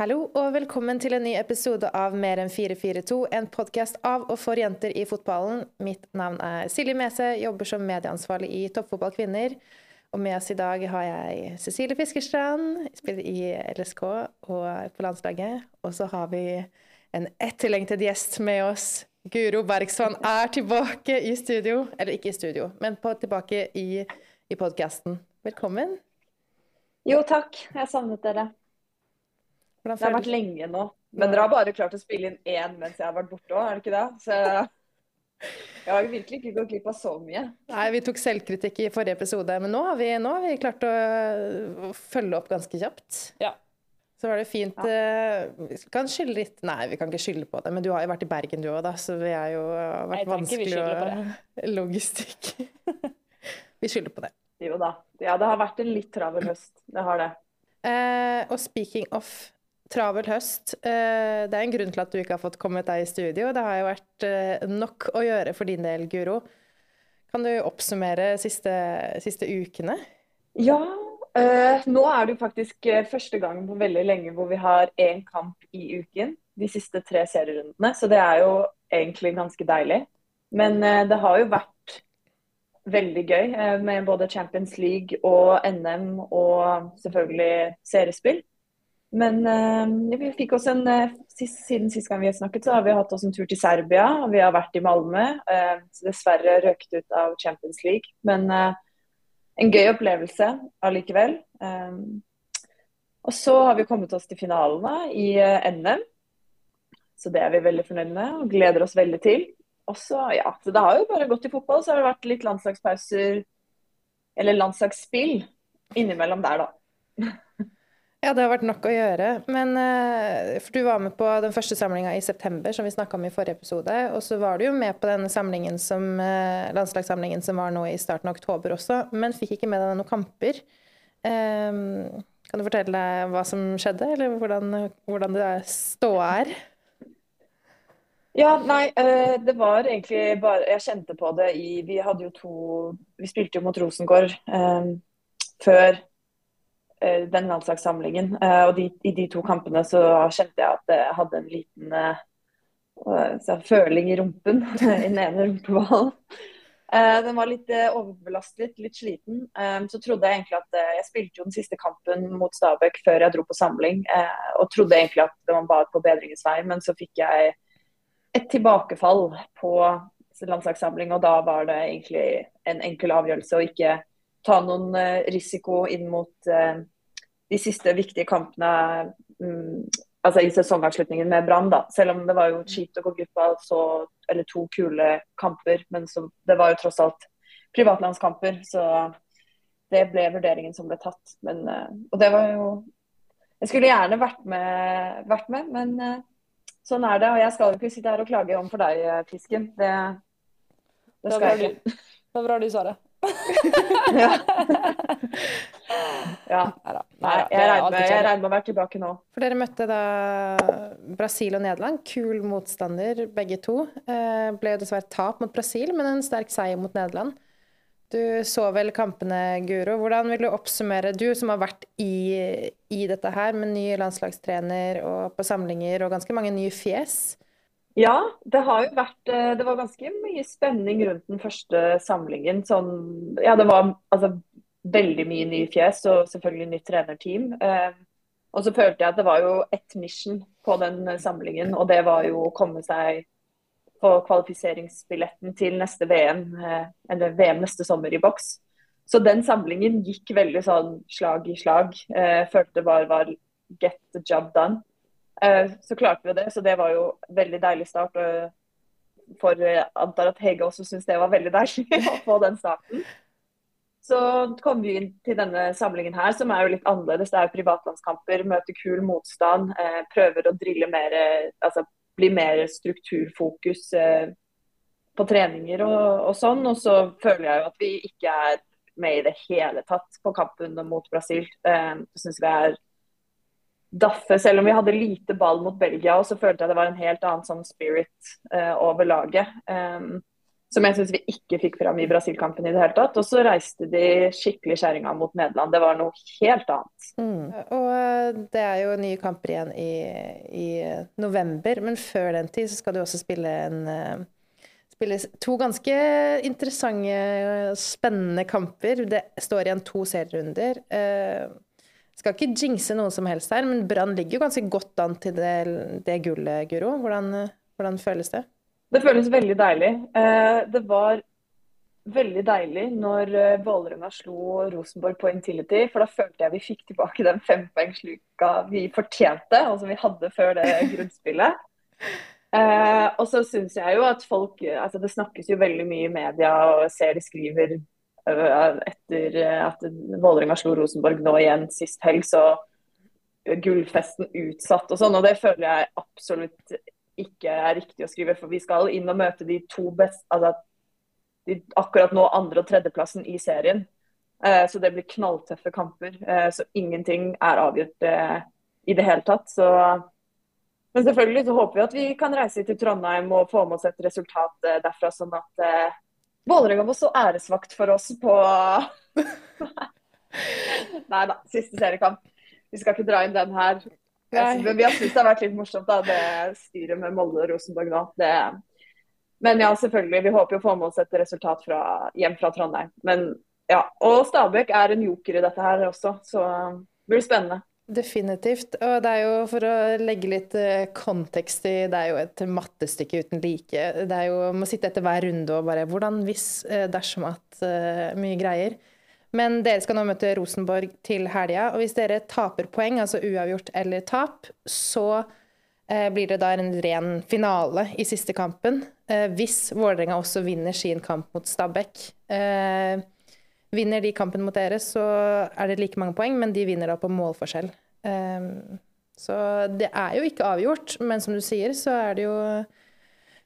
Hallo og velkommen til en ny episode av Mer enn 442, en podkast av og for jenter i fotballen. Mitt navn er Silje Mese, jobber som medieansvarlig i Toppfotball kvinner. Og med oss i dag har jeg Cecilie Fiskerstrand, spiller i LSK og på landslaget. Og så har vi en etterlengtet gjest med oss. Guro Bergsvann er tilbake i studio. Eller ikke i studio, men på, tilbake i, i podkasten. Velkommen. Jo, takk. Jeg savnet dere. Det har vært lenge nå. Men dere har bare klart å spille inn én mens jeg har vært borte òg, er det ikke det? Så jeg har virkelig ikke gått glipp av så mye. Nei, vi tok selvkritikk i forrige episode, men nå har vi, nå har vi klart å, følge opp ganske kjapt. Ja. Så var det fint ja. uh, Vi kan skylde litt Nei, vi kan ikke skylde på det, men du har jo vært i Bergen du òg, da, så vi har jo vært vanskelig å Logistikk. vi skylder på det. Jo da. Ja, det har vært en litt travel høst. Det har det. Uh, og speaking of travel høst. Eh, det er en grunn til at du ikke har fått kommet deg i studio. Det har jo vært eh, nok å gjøre for din del, Guro. Kan du oppsummere siste, siste ukene? Ja. Øh, nå er det jo faktisk første gang på veldig lenge hvor vi har én kamp i uken. De siste tre serierundene. Så det er jo egentlig ganske deilig. Men øh, det har jo vært veldig gøy øh, med både Champions League og NM og selvfølgelig seriespill. Men uh, vi fikk oss en sist, Siden sist gang vi har snakket, så har vi hatt oss en tur til Serbia. og Vi har vært i Malmö. Uh, dessverre røket ut av Champions League. Men en gøy opplevelse allikevel. og så har vi kommet oss til finalene i NM. Så det er vi veldig fornøyd med og gleder oss veldig til. Og ja, så Det har jo bare gått i fotball. Så har det vært litt landslagspauser, eller landslagsspill, innimellom der, da. Ja, det har vært nok å gjøre. Men uh, For du var med på den første samlinga i september, som vi snakka om i forrige episode. Og så var du jo med på den samlingen som, uh, landslagssamlingen som var nå i starten av oktober også, men fikk ikke med deg noen kamper. Um, kan du fortelle hva som skjedde, eller hvordan, hvordan det ståa er? Ja, nei, det var egentlig bare Jeg kjente på det i Vi hadde jo to Vi spilte jo mot Rosengård før Eh, den landslagssamlingen. Eh, og de, I de to kampene så kjente jeg at jeg hadde en liten uh, føling i rumpen. I den ene rumpeballen. Uh, den var litt uh, overbelastet, litt sliten. Um, så trodde jeg egentlig at Jeg spilte jo den siste kampen mot Stabæk før jeg dro på samling. og trodde egentlig at det var på bedringens vei, men så fikk jeg et tilbakefall på landslagssamling. Og da var det egentlig en enkel avgjørelse å ikke ta noen eh, risiko inn mot eh, de siste viktige kampene mm, altså i sesongavslutningen med Brann. Selv om det var jo kjipt å gå glipp av eller to kule kamper. Men så, det var jo tross alt privatlandskamper, så det ble vurderingen som ble tatt. Men, eh, og det var jo Jeg skulle gjerne vært med, vært med, men sånn er det. Og jeg skal jo ikke sitte her og klage om for deg, Fisken. Det, det skal jeg ikke. Det var bra du sa det ja. ja. Nei, jeg regner med, jeg med å være tilbake nå. For dere møtte da Brasil og Nederland. Kul motstander begge to. Eh, ble jo dessverre tap mot Brasil, men en sterk seier mot Nederland. Du så vel kampene, Guro. Hvordan vil du oppsummere, du som har vært i, i dette her med ny landslagstrener og på samlinger og ganske mange nye fjes? Ja, det har jo vært eh, Det var ganske mye spenning rundt den første samlingen. Sånn, ja, det var altså, veldig mye nye fjes og selvfølgelig nytt trenerteam. Eh, og så følte jeg at det var jo ett mission på den samlingen, og det var jo å komme seg på kvalifiseringsbilletten til neste VM, eh, eller VM neste sommer i boks. Så den samlingen gikk veldig sånn slag i slag. Eh, følte bare var get the job done. Eh, så klarte vi det, så det var jo veldig deilig start. For jeg antar at Hege også syntes det var veldig deilig å få den starten. Så kom vi inn til denne samlingen her, som er jo litt annerledes. Det er jo privatlandskamper, møter kul motstand. Eh, prøver å drille mer Altså bli mer strukturfokus eh, på treninger og, og, sånn. Og så føler jeg jo at vi ikke er med i det hele tatt på kampen mot Brasil. Det syns vi er daffe, selv om vi hadde lite ball mot Belgia, og så følte jeg det var en helt annen sånn spirit uh, over laget. Um, som jeg syns vi ikke fikk fram i Brasil-kampen i det hele tatt. Og så reiste de skikkelig skjæringa mot Nederland. Det var noe helt annet. Mm. Og eh, det er jo nye kamper igjen i, i, november, men før den tid så skal du også spille en eh, to ganske interessante, spennende kamper. Det står igjen to serierunder. Uh, skal ikke jinxe noe som helst her, men Brann ligger jo ganske godt an til det, det gullet, Guro. Hvordan, hvordan føles det? Det føles veldig deilig. Eh, det var veldig deilig når eh, Vålerenga slo Rosenborg på Intility, for da følte jeg vi fikk tilbake den fempoengsluka vi fortjente, og som vi hadde før det grunnspillet. Eh, og så syns jeg jo at folk altså Det snakkes jo veldig mye i media, og ser de skriver etter at Vålerenga slo Rosenborg nå igjen sist helg, så gullfesten utsatt og sånn. Og det føler jeg absolutt ikke er riktig å skrive. For vi skal inn og møte de to beste altså, de, Akkurat nå andre- og tredjeplassen i serien. Eh, så det blir knalltøffe kamper. Eh, så ingenting er avgjort eh, i det hele tatt. Så men selvfølgelig så håper vi at vi kan reise til Trondheim og få med oss et resultat eh, derfra, sånn at eh, Vålerenga må stå æresvakt for oss på Nei da, siste seriekamp. Vi skal ikke dra inn den her. Synes, men vi har syntes det har vært litt morsomt, da, det styret med Molde og Rosenborg nå. Det, men ja, selvfølgelig. Vi håper jo å få med oss et resultat fra, hjem fra Trondheim. Men ja, Og Stabæk er en joker i dette her også, så det blir spennende. Definitivt. Og det er jo, for å legge litt eh, kontekst i Det er jo et mattestykke uten like. Det er jo må sitte etter hver runde og bare Hvordan hvis, eh, dersom at uh, Mye greier. Men dere skal nå møte Rosenborg til helga, og hvis dere taper poeng, altså uavgjort eller tap, så eh, blir det da en ren finale i siste kampen. Eh, hvis Vålerenga også vinner sin kamp mot Stabæk. Eh, vinner de kampen mot dere, så er det like mange poeng, men de vinner da på målforskjell. Eh, så det er jo ikke avgjort, men som du sier, så er det jo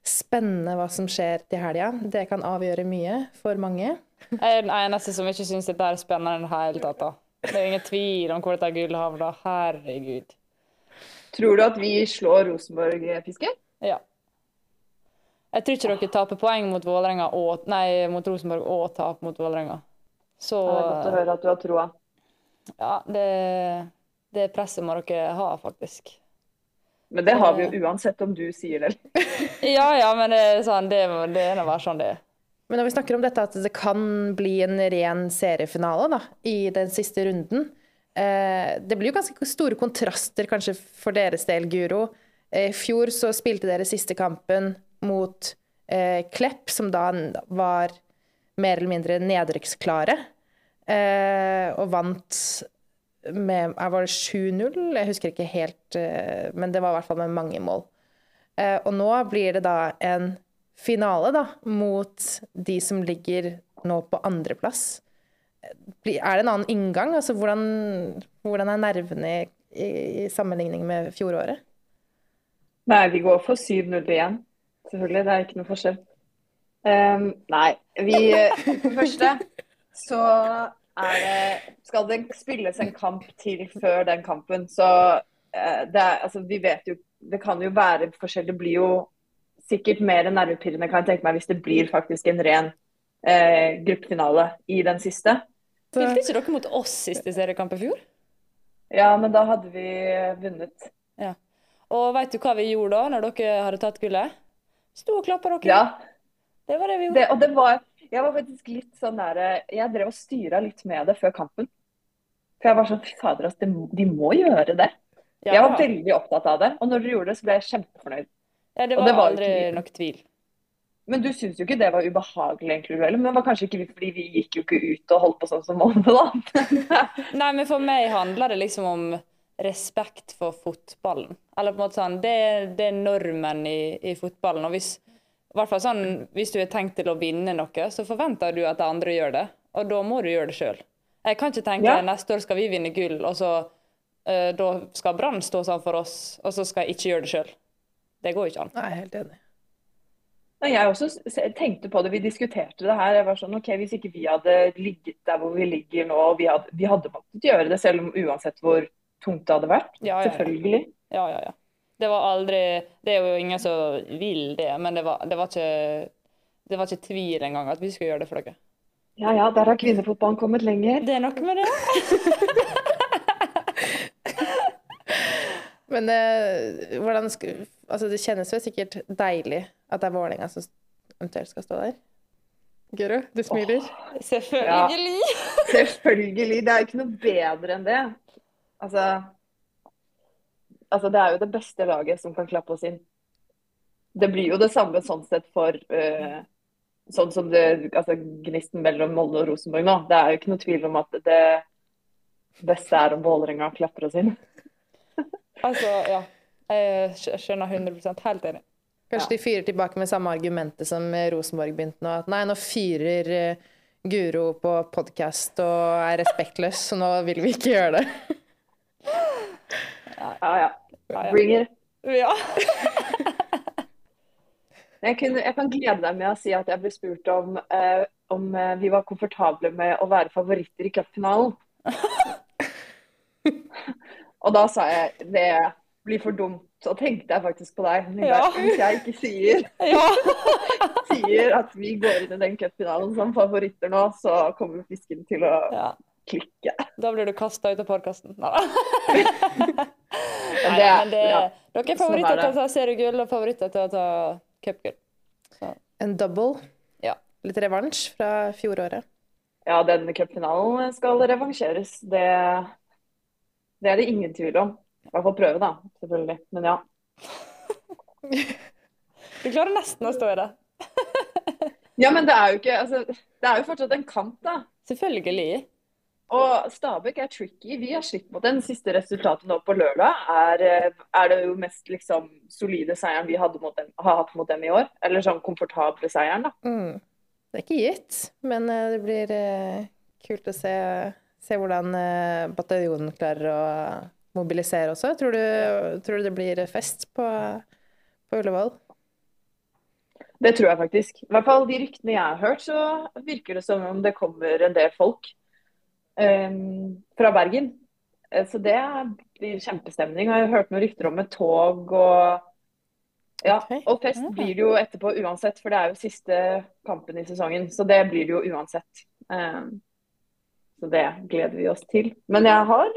spennende hva som skjer til helga. Det kan avgjøre mye for mange. Jeg er den eneste som ikke syns dette er spennende i det hele tatt. da. Det er ingen tvil om hvor dette gullet havner. Herregud. Tror du at vi slår Rosenborg-fiske? Ja. Jeg tror ikke dere taper poeng mot, og, nei, mot Rosenborg og taper mot Vålerenga. Så Det er godt å høre at du har troa. Ja, det, det presset må dere ha, faktisk. Men det har vi jo uansett om du sier det. ja, ja, men det er sånn, det, det er nå bare sånn det er. Men når vi snakker om dette at det kan bli en ren seriefinale da, i den siste runden eh, Det blir jo ganske store kontraster kanskje for deres del, Guro. I eh, fjor så spilte dere siste kampen mot eh, Klepp, som da var mer eller mindre nedrykksklare. Eh, og vant med Var det 7-0? Jeg husker ikke helt, eh, men det var i hvert fall med mange mål. Eh, og nå blir det da en finale da, mot de som ligger nå på andreplass. Er det en annen inngang? Altså, hvordan, hvordan er nervene i, i, sammenligning med fjoråret? Nei, vi går for 7-0 igjen. Selvfølgelig. Det er ikke noe forskjell. Um, nei, vi For første så er det Skal det spilles en kamp til før den kampen, så uh, det er, altså, vi vet jo Det kan jo være forskjell. Det blir jo sikkert mer nervepirrende kan jeg tenke meg hvis det blir faktisk en ren eh, gruppefinale i den siste. Spilte ikke dere mot oss siste seriekamp i fjor? Ja, men da hadde vi vunnet. Ja. Og veit du hva vi gjorde da, når dere hadde tatt gullet? Sto og klappa dere. Ja. Det var det vi gjorde. Det, og det var, jeg var faktisk litt sånn der Jeg drev og styra litt med det før kampen. For jeg var sånn Fy fader, altså, de må gjøre det. Ja. Jeg var veldig opptatt av det. Og når dere gjorde det, så ble jeg kjempefornøyd. Ja, det var, det var aldri ikke... nok tvil. Men du syns jo ikke det var ubehagelig, egentlig? Men det var kanskje ikke fordi vi gikk jo ikke ut og holdt på sånn som Molde, da. Nei, men for meg handler det liksom om respekt for fotballen. Eller på en måte sånn, Det, det er normen i, i, fotballen. og hvis, hvert fall sånn, hvis du er tenkt til å vinne noe, så forventer du at de andre gjør det. Og da må du gjøre det sjøl. Jeg kan ikke tenke ja. neste år skal vi vinne gull, og så uh, da skal Brann stå sånn for oss, og så skal jeg ikke gjøre det sjøl. Det går ikke an. Nei, helt enig. Jeg også tenkte på det, vi diskuterte det her. Jeg var sånn, ok, Hvis ikke vi hadde ligget der hvor vi ligger nå, vi hadde, vi hadde måttet gjøre det selv om uansett hvor tungt det hadde vært. Ja, ja, Selvfølgelig. Ja, ja, ja. Det var aldri Det er jo ingen som vil det, men det var, det var ikke Det var ikke tvil engang at vi skulle gjøre det for dere. Ja ja, der har kvinnefotballen kommet lenger. Det er noe med det. Men eh, hvordan altså, det kjennes jo sikkert deilig at det er Vålerenga som eventuelt skal stå der. Guro, du smiler. Selvfølgelig. Selvfølgelig. Det er jo ikke noe bedre enn det. Altså, altså Det er jo det beste laget som kan klappe oss inn. Det blir jo det samme sånn sett for uh, sånn som det, altså gnisten mellom Molde og Rosenborg nå. Det er jo ikke noe tvil om at det beste er om Vålerenga klapper oss inn. Altså, ja. Jeg skjønner 100% Helt enig. Kanskje de fyrer tilbake med samme argumentet som Rosenborg begynte nå. At nei, nå fyrer eh, Guro på podkast og er respektløs, så nå vil vi ikke gjøre det. Ja ja. Ja. Bring it. Ja. Jeg, kunne, jeg kan glede deg med å si at jeg ble spurt om, eh, om eh, vi var komfortable med å være favoritter i cupfinalen. og da sa jeg det blir for dumt. Og tenkte jeg faktisk på deg. Men Ja. Hvis jeg ikke sier, ja. sier at vi går inn i den cupfinalen som favoritter nå, så kommer fisken til å ja. klikke. Da blir du kasta ut av podkasten. Nei. Men det, men det, ja. dere er Sånn favoritter er til å ta seriegull og favoritter til å ta cupgull. En double. Ja. Litt revansj fra fjoråret. ja, den cupfinalen skal revansjeres. Det, det er det ingen tvil om. I hvert fall prøve, da. Selvfølgelig. Men ja. Du klarer nesten å stå i det. Ja, men det er jo ikke altså, Det er jo fortsatt en kamp, da. Selvfølgelig. Og Stabæk er tricky. Vi har slitt mot den. Siste resultatet nå på lørdag er, eh, er det jo mest liksom solide seieren vi dem, har hatt mot dem i år. Eller sånn komfortable seieren, da. Mm. Det er ikke gitt, men eh, det blir eh, kult å se, se hvordan eh, bataljonen klarer å mobilisere også. Tror du, tror du det blir fest på, på Ullevål? Det tror jeg faktisk. I hvert fall de ryktene jeg har hørt, så virker det som om det kommer en del folk fra Bergen. Eh, Så det blir kjempestemning. Jeg har hørt noen rykter om et tog og Ja, og fest blir det jo etterpå uansett, for det er jo siste kampen i sesongen. Så det blir det jo uansett. Eh, Så det gleder vi oss til. Men jeg har,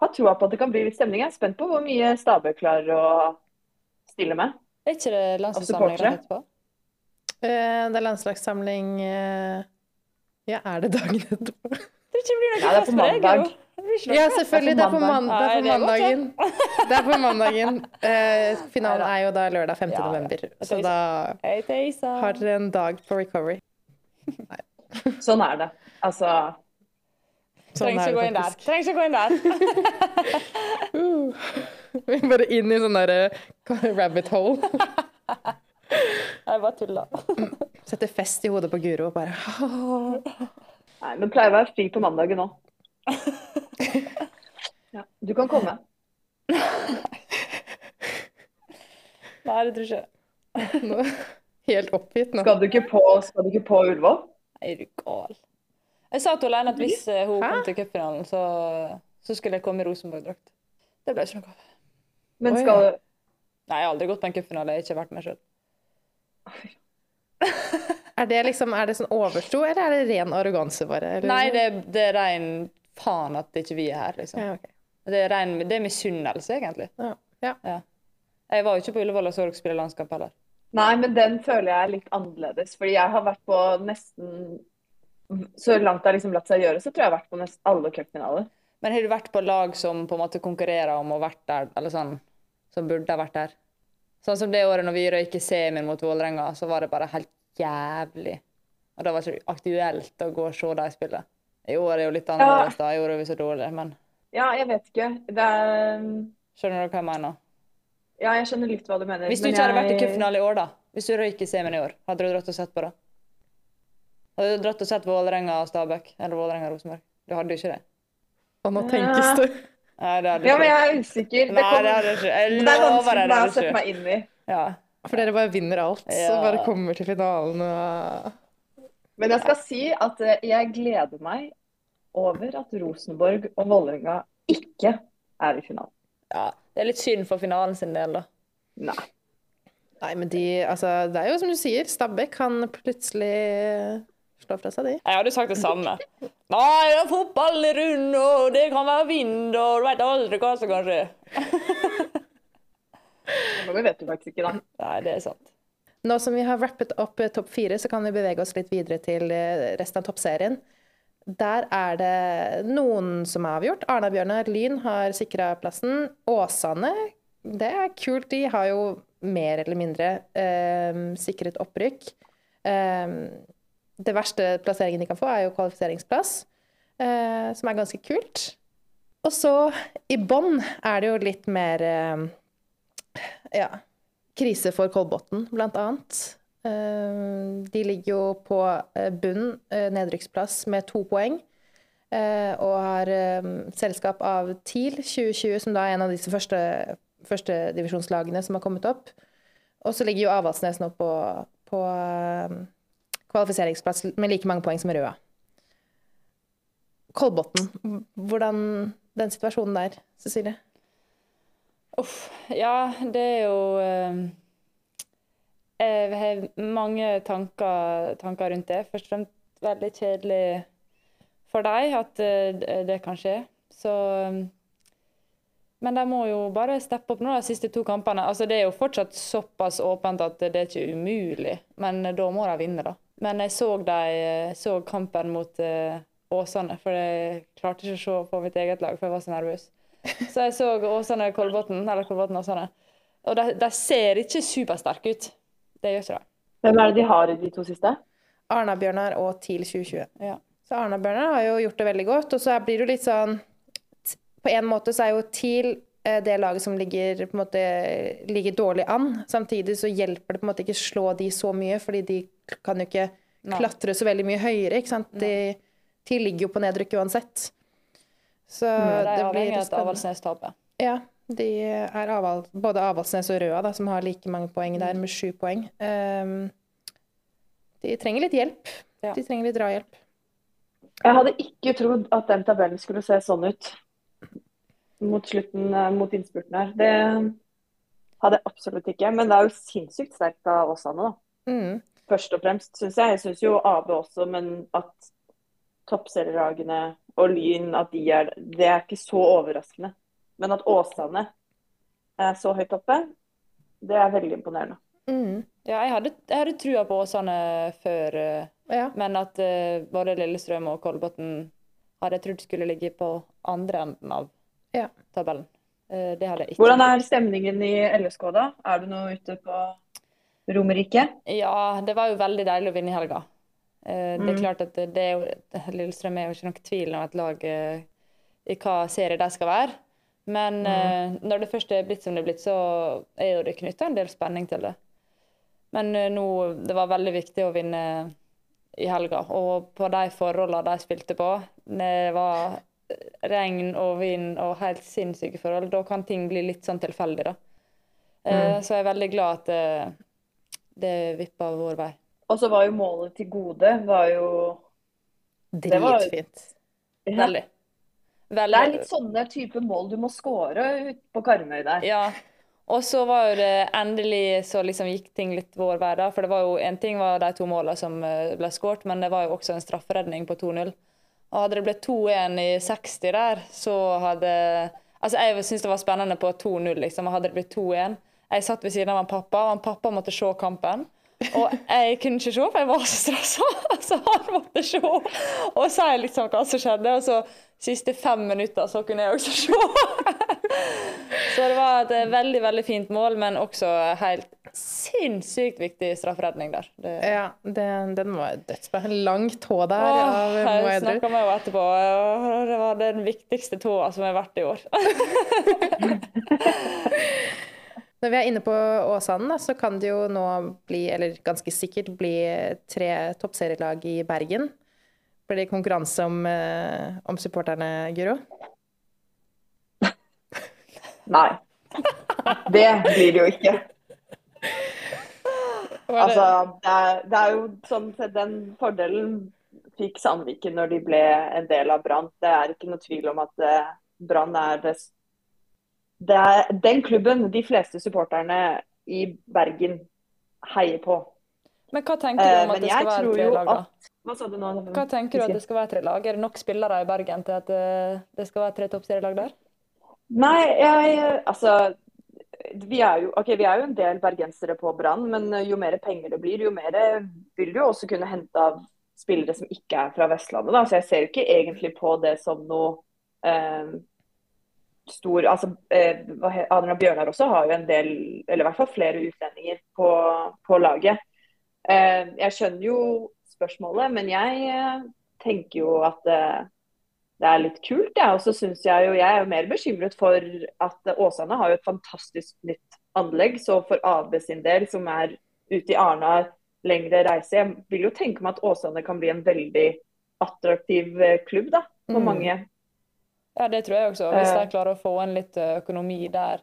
har troa på at det kan bli litt stemning. Jeg er spent på hvor mye Stabæk klarer å stille med. Er ikke det landslagssamling rett etterpå? Eh, det er landslagssamling eh, Ja, er det dagen etterpå? Det ikke blir blir ikke noe Ja, selvfølgelig. Det er på, mandag. det er på mandagen. Det er på mandagen. Eh, finalen er jo da lørdag 5. Ja, november, så da har dere en dag på recovery. Sånn er det. Altså Sånn er ikke gå det inn der. faktisk. Trenger ikke gå inn der. Vi er bare inn i sånn derre rabbit hole. Jeg bare tulla. Setter fest i hodet på Guro og bare Nei, men pleier å være fri på mandagen òg. Ja, du kan komme. Nei, det tror ikke jeg. nå, Helt oppgitt nå. Skal du ikke på, skal du ikke på Ullevål? Nei, Er du gal? Jeg sa til Lene at hvis eh, hun Hæ? kom til cupfinalen, så, så skulle jeg komme i Rosenborg-drakt. Det ble ikke noe av. Men skal du Nei, jeg har aldri gått på en cupfinale. Jeg har ikke vært med sjøl. Er det liksom, er det sånn overtro, eller er det ren arroganse bare? Eller? Nei, det, det er ren faen at ikke vi er her, liksom. ja, okay. Det er, ren, det er misunnelse, egentlig. ja. ja. Jeg var jo ikke på Ullevål og så dere spille landskamp heller. Nei, men den føler jeg er litt annerledes. Fordi jeg har vært på nesten Så langt det har liksom latt seg gjøre, så tror jeg jeg har vært på nesten alle cupfinaler. Men har du vært på lag som på en måte konkurrerer om å vært der, eller sånn, som burde ha vært der? Sånn som det året når vi røyker i semien mot Vålerenga, så var det bare helt jævlig. Og da var det ikke aktuelt å gå og se dem spille. I år er jo litt annerledes, da. I år er vi så dårlige, men Ja, jeg vet ikke. Det er skjønner du hva jeg mener? Ja, jeg skjønner litt hva du mener. Hvis du men ikke hadde vært i jeg- cupfinale i år, da. Hvis du røyk i semien i år, hadde du dratt og sett på det? Hadde du dratt og sett Vålerenga og Stabæk? Eller Vålerenga og Rosenborg? Du hadde jo ikke det. Og nå tenkes det. Nei, det hadde du ikke. Ja, men jeg er usikker. Det, Nei, det hadde du ikke. Jeg det er lover vanskelig deg for det meg å sette meg inn i. Ja. For dere bare vinner alt, så Ja. bare kommer til finalen og Men jeg skal si at eh, jeg gleder meg over at Rosenborg og Vålerenga ikke er i finalen. ja. Det er litt synd for finalen sin del, da. Nei. Nei, men de Altså, det er jo som du sier, Stabæk kan plutselig slå fra seg de. Jeg hadde sagt det samme. Nei, ja, fotballen er rund, og det kan være vind, og du vet aldri hva som kan skje. Det vet du faktisk ikke, da. Nei, det er sant. Nå som vi har rappet opp eh, topp fire, så kan vi bevege oss litt videre til eh, resten av toppserien. Der er det noen som er avgjort. Arna-Bjørnar Lyn har sikra plassen. Åsane, det er kult. De har jo mer eller mindre eh, sikret opprykk. Eh, det verste plasseringen de kan få, er jo kvalifiseringsplass, eh, som er ganske kult. Og så i bånn er det jo litt mer eh, ja, krise for Kolbotn, blant annet. Eh, de ligger jo på eh, bunn, eh, nedrykksplass, med to poeng. Og har selskap av TIL 2020, som da er en av disse første førstedivisjonslagene som har kommet opp. Og så ligger jo Avaldsnes nå på, på kvalifiseringsplass med like mange poeng som Røa. Kolbotn, hvordan den situasjonen der, Cecilie? Uff. Ja, det er jo jeg har mange tanker, tanker, rundt det. Først og fremst veldig kjedelig for deg at eh, det kan skje. Så Men de må jo bare steppe opp nå de siste to kampene. Altså, det er jo fortsatt såpass åpent at det er ikke umulig, men da må de vinne, da. Men jeg så, de, så kampen mot Åsane, for jeg klarte ikke å se på mitt eget lag, for jeg var så nervøs. Så jeg så Åsane-Kolbotn, eller Kolbotn-Åsane. Og de, de ser ikke supersterke ut. Det gjør ikke det. Hvem er det de har i de to siste? Arna-Bjørnar og TIL 2020. Ja. Så Arna-Bjørnar har jo gjort det veldig godt. Og så blir det jo litt sånn På en måte så er jo TIL eh, det laget som ligger, på en måte, ligger dårlig an. Samtidig så hjelper det på en måte ikke slå de så mye, fordi de kan jo ikke klatre så veldig mye høyere. ikke sant? De, TIL ligger jo på nedrykk uansett. Så mm, det, det blir avhengig av at Avaldsnes taper. Ja, de er Aval, både Avaldsnes og Røa, da, som har like mange poeng der, med sju poeng. Um, de trenger litt hjelp. Ja. De trenger litt drahjelp. Jeg hadde ikke trodd at den tabellen skulle se sånn ut mot slutten, eh, mot innspurten her. Det hadde jeg absolutt ikke. Men det er jo sinnssykt sterkt av Åsane, da. Mm. Først og fremst, syns jeg. Jeg syns jo AB også, men at toppserielagene og Lyn, at de er Det er ikke så overraskende. Men at Åsane er så høyt oppe, det er veldig imponerende. Mm. Ja, jeg hadde, jeg hadde, trua på Åsane før, eh, ja. men at uh, både Lillestrøm og Kolbotn hadde jeg trodd skulle ligge på andre enden av ja. tabellen. Uh, det hadde jeg ikke. Hvordan er stemningen i LSK da? Er du nå ute på Romerike? Ja, det var jo veldig deilig å vinne i helga. Uh, mm. Det er klart at det jo, Lillestrøm er jo ikke noen tvil om et lag i hva serie de skal være. Men mm. uh, når det først er blitt som det er blitt, så er jo det knytta en del spenning til det. Men uh, nå Det var veldig viktig å vinne i helga. Og på de forholdene de spilte på, det var regn og vind og helt sinnssyke forhold, da kan ting bli litt sånn tilfeldig, da. Uh, mm. Så jeg er veldig glad at det, det vippa vår vei. Og så var jo målet til gode var jo Dritfint. Veldig. Veldig. Det er litt sånne type mål du må score ut på Karmøy der. Ja. Og så var jo det endelig så liksom gikk ting litt vår vei, da. For det var jo én ting var de to målene som eh, ble skåret, men det var jo også en strafferedning på 2-0. Og hadde det blitt 2-1 i 60 der, så hadde Altså, jeg syntes det var spennende på 2-0, liksom. Og hadde det blitt 2-1 Jeg satt ved siden av en pappa, og en pappa måtte se kampen. Og jeg kunne ikke se, for jeg var så stressa. Så han måtte se og si liksom hva som skjedde. Og så siste fem minutter så kunne jeg også se. Så det var et veldig, veldig fint mål, men også helt sinnssykt viktig strafferedning der. Det... Ja, det, den var dødsbra. Langt tå der Åh, ja, Jeg snakka med henne etterpå, og det var den viktigste tåa som har vært i år. Når vi er inne på Åsane, så kan det jo nå bli, eller ganske sikkert bli, tre toppserielag i Bergen. Blir det konkurranse om, eh, om supporterne, Guro? Nei. Det blir det jo ikke. Altså, det er, det er jo sånn Den fordelen fikk Sandviken når de ble en del av Brann. Det er ikke noe tvil om at eh, Brann er det det er den klubben de fleste supporterne i Bergen heier på. Men hva tenker du Eh, om at men det skal være tre lag, da? Hva sa du nå? Hva tenker du at det skal være tre lag? Er det nok spillere i Bergen til at eh, det skal være tre toppserielag der? Nei, jeg Altså vi er, jo, okay, vi er jo en del bergensere på Brann, men jo mer penger det blir, jo mer vil du jo også kunne hente av spillere som ikke er fra Vestlandet. Da. Så jeg ser jo ikke egentlig på det som noe eh, stor altså, eh, Adrian Bjørnar også har jo en del, eller i hvert fall flere utlendinger på, på laget. Eh, jeg skjønner jo spørsmålet, men jeg eh, tenker jo at eh, det er litt kult. Ja. Og så synes jeg jo, jeg er jo mer bekymret for at Åsane har jo et fantastisk nytt anlegg. Så for AB sin del, som er ute i Arna, lengre reise, jeg vil jo tenke meg at Åsane kan bli en veldig attraktiv eh, klubb da, for Mm. mange. Ja, det tror jeg også. Hvis Eh. de klarer å få en litt eh, økonomi der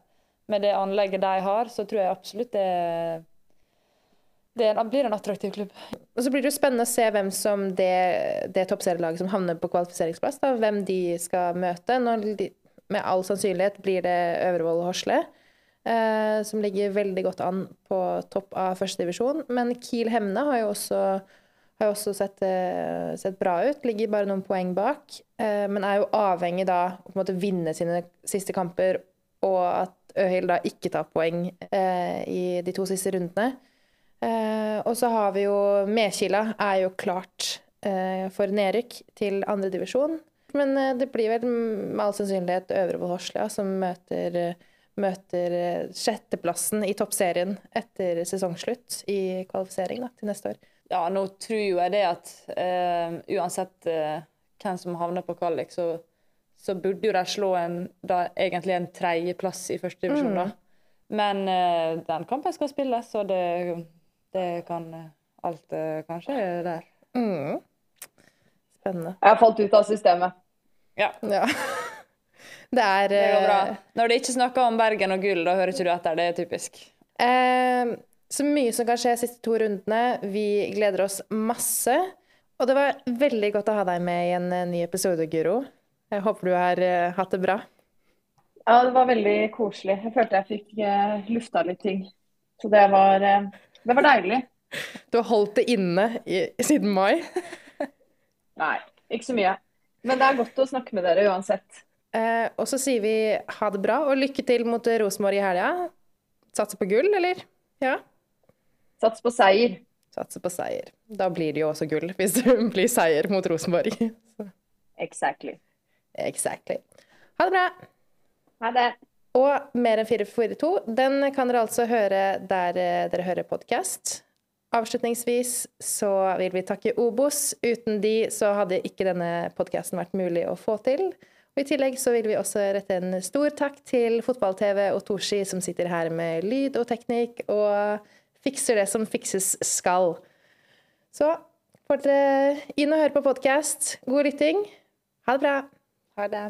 med det anlegget de har, så tror jeg absolutt det, det blir en attraktiv klubb. Og så blir det jo spennende å se hvem som det, det toppserielaget som havner på kvalifiseringsplass, da, hvem de skal møte. Når de, med all sannsynlighet blir det Øvrevoll og Horsle, eh, som ligger veldig godt an på topp av førstedivisjon. Men Kiel Hemne har jo også, har jo også sett, eh, sett bra ut, ligger bare noen poeng bak. Eh, men er jo avhengig da å på en måte vinne sine siste kamper, og at Øhild da ikke tar poeng eh, i de to siste rundene. Og så har vi jo Medkila er jo klart for nedrykk til andredivisjon. Men det blir vel med all sannsynlighet Øvrevoll Horslia som møter, møter sjetteplassen i toppserien etter sesongslutt i kvalifisering da, til neste år. Ja, nå tror jo jeg det at eh, uansett eh, hvem som havner på kvalik, så, så burde jo de slå en, da, egentlig en tredjeplass i første divisjon, da. Men eh, den kampen skal spilles, så det, det kan alt eh, kanskje der. Mm. Spennende. Jeg har falt ut av systemet. Ja, Ja. Det er, det går bra. Når det ikke snakker om Bergen og gull, da hører ikke du etter. Det er typisk. Eh, så mye som kan skje de siste to rundene. Vi gleder oss masse. Og det var veldig godt å ha deg med i en eh, ny episode, Guro. Jeg håper du har eh, hatt det bra. Ja, det var veldig koselig. Jeg følte jeg fikk eh, lufta litt ting. Så det var, det var deilig. Du har holdt det inne i, siden mai. Nei, ikke så mye. Men det er godt å snakke med dere uansett. Eh, og så sier vi ha det bra, og lykke til mot Rosenborg i helga. Satse på gull, eller? Ja. Sats på seier. Sats på seier. Da blir det jo også gull, hvis det blir seier mot Rosenborg. Så, Exactly. exactly. Ha det bra. Ha det. Og Mer enn 442, den kan dere altså høre der eh, dere hører podkast. Avslutningsvis så vil vi takke Obos. Uten de så hadde ikke denne podkasten vært mulig å få til. Og I tillegg så vil vi også rette en stor takk til Fotball-TV og Toshi, som sitter her med lyd og teknikk og fikser det som fikses skal. Så får dere inn og høre på podkast. God lytting. Ha det bra. Ha det.